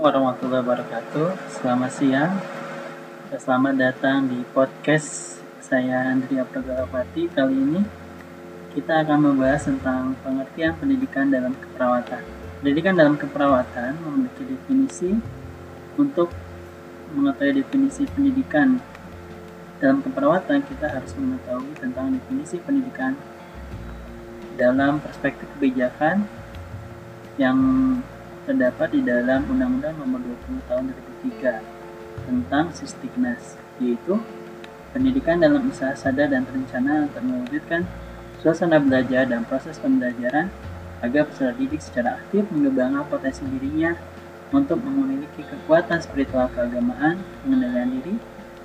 warahmatullahi wabarakatuh. Selamat siang. Selamat datang di podcast saya Andrea Pragalapati. Kali ini kita akan membahas tentang pengertian pendidikan dalam keperawatan. Pendidikan dalam keperawatan memiliki definisi untuk mengetahui definisi pendidikan dalam keperawatan kita harus mengetahui tentang definisi pendidikan dalam perspektif kebijakan yang terdapat di dalam Undang-Undang Nomor 20 Tahun 2003 tentang Sistiknas, yaitu pendidikan dalam usaha sadar dan terencana untuk mewujudkan suasana belajar dan proses pembelajaran agar peserta didik secara aktif mengembangkan potensi dirinya untuk memiliki kekuatan spiritual keagamaan, pengendalian diri,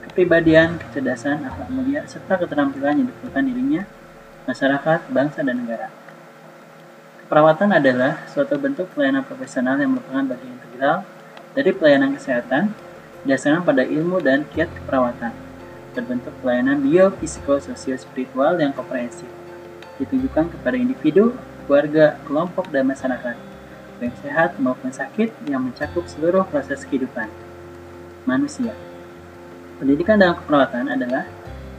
kepribadian, kecerdasan, akhlak mulia, serta keterampilan yang diperlukan dirinya, masyarakat, bangsa, dan negara. Perawatan adalah suatu bentuk pelayanan profesional yang merupakan bagian integral dari pelayanan kesehatan berdasarkan pada ilmu dan kiat keperawatan. Berbentuk pelayanan bio-psiko-sosio-spiritual yang komprehensif, ditujukan kepada individu, keluarga, kelompok, dan masyarakat, baik sehat maupun sakit yang mencakup seluruh proses kehidupan manusia. Pendidikan dalam keperawatan adalah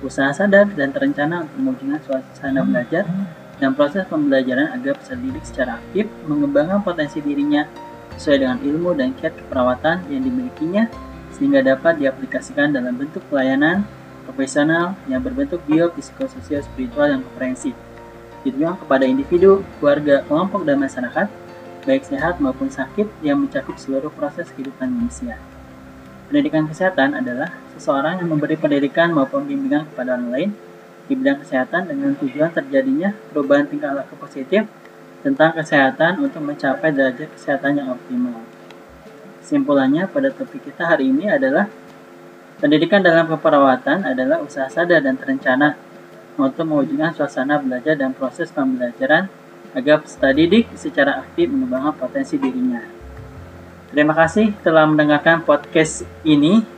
usaha sadar dan terencana untuk mewujudkan suasana belajar dan proses pembelajaran agar peserta didik secara aktif mengembangkan potensi dirinya sesuai dengan ilmu dan kiat keperawatan yang dimilikinya sehingga dapat diaplikasikan dalam bentuk pelayanan profesional yang berbentuk bio, psikososial, spiritual yang komprehensif. Ditujukan kepada individu, keluarga, kelompok, dan masyarakat, baik sehat maupun sakit yang mencakup seluruh proses kehidupan manusia. Pendidikan kesehatan adalah seseorang yang memberi pendidikan maupun bimbingan kepada orang lain di bidang kesehatan dengan tujuan terjadinya perubahan tingkah laku positif tentang kesehatan untuk mencapai derajat kesehatan yang optimal. Simpulannya pada topik kita hari ini adalah pendidikan dalam keperawatan adalah usaha sadar dan terencana untuk mewujudkan suasana belajar dan proses pembelajaran agar peserta didik secara aktif mengembangkan potensi dirinya. Terima kasih telah mendengarkan podcast ini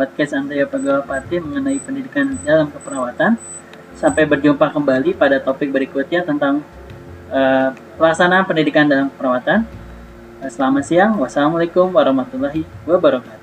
podcast Andrea Pagawapati mengenai pendidikan dalam keperawatan. Sampai berjumpa kembali pada topik berikutnya tentang uh, pelaksanaan pendidikan dalam keperawatan. Selamat siang. Wassalamualaikum warahmatullahi wabarakatuh.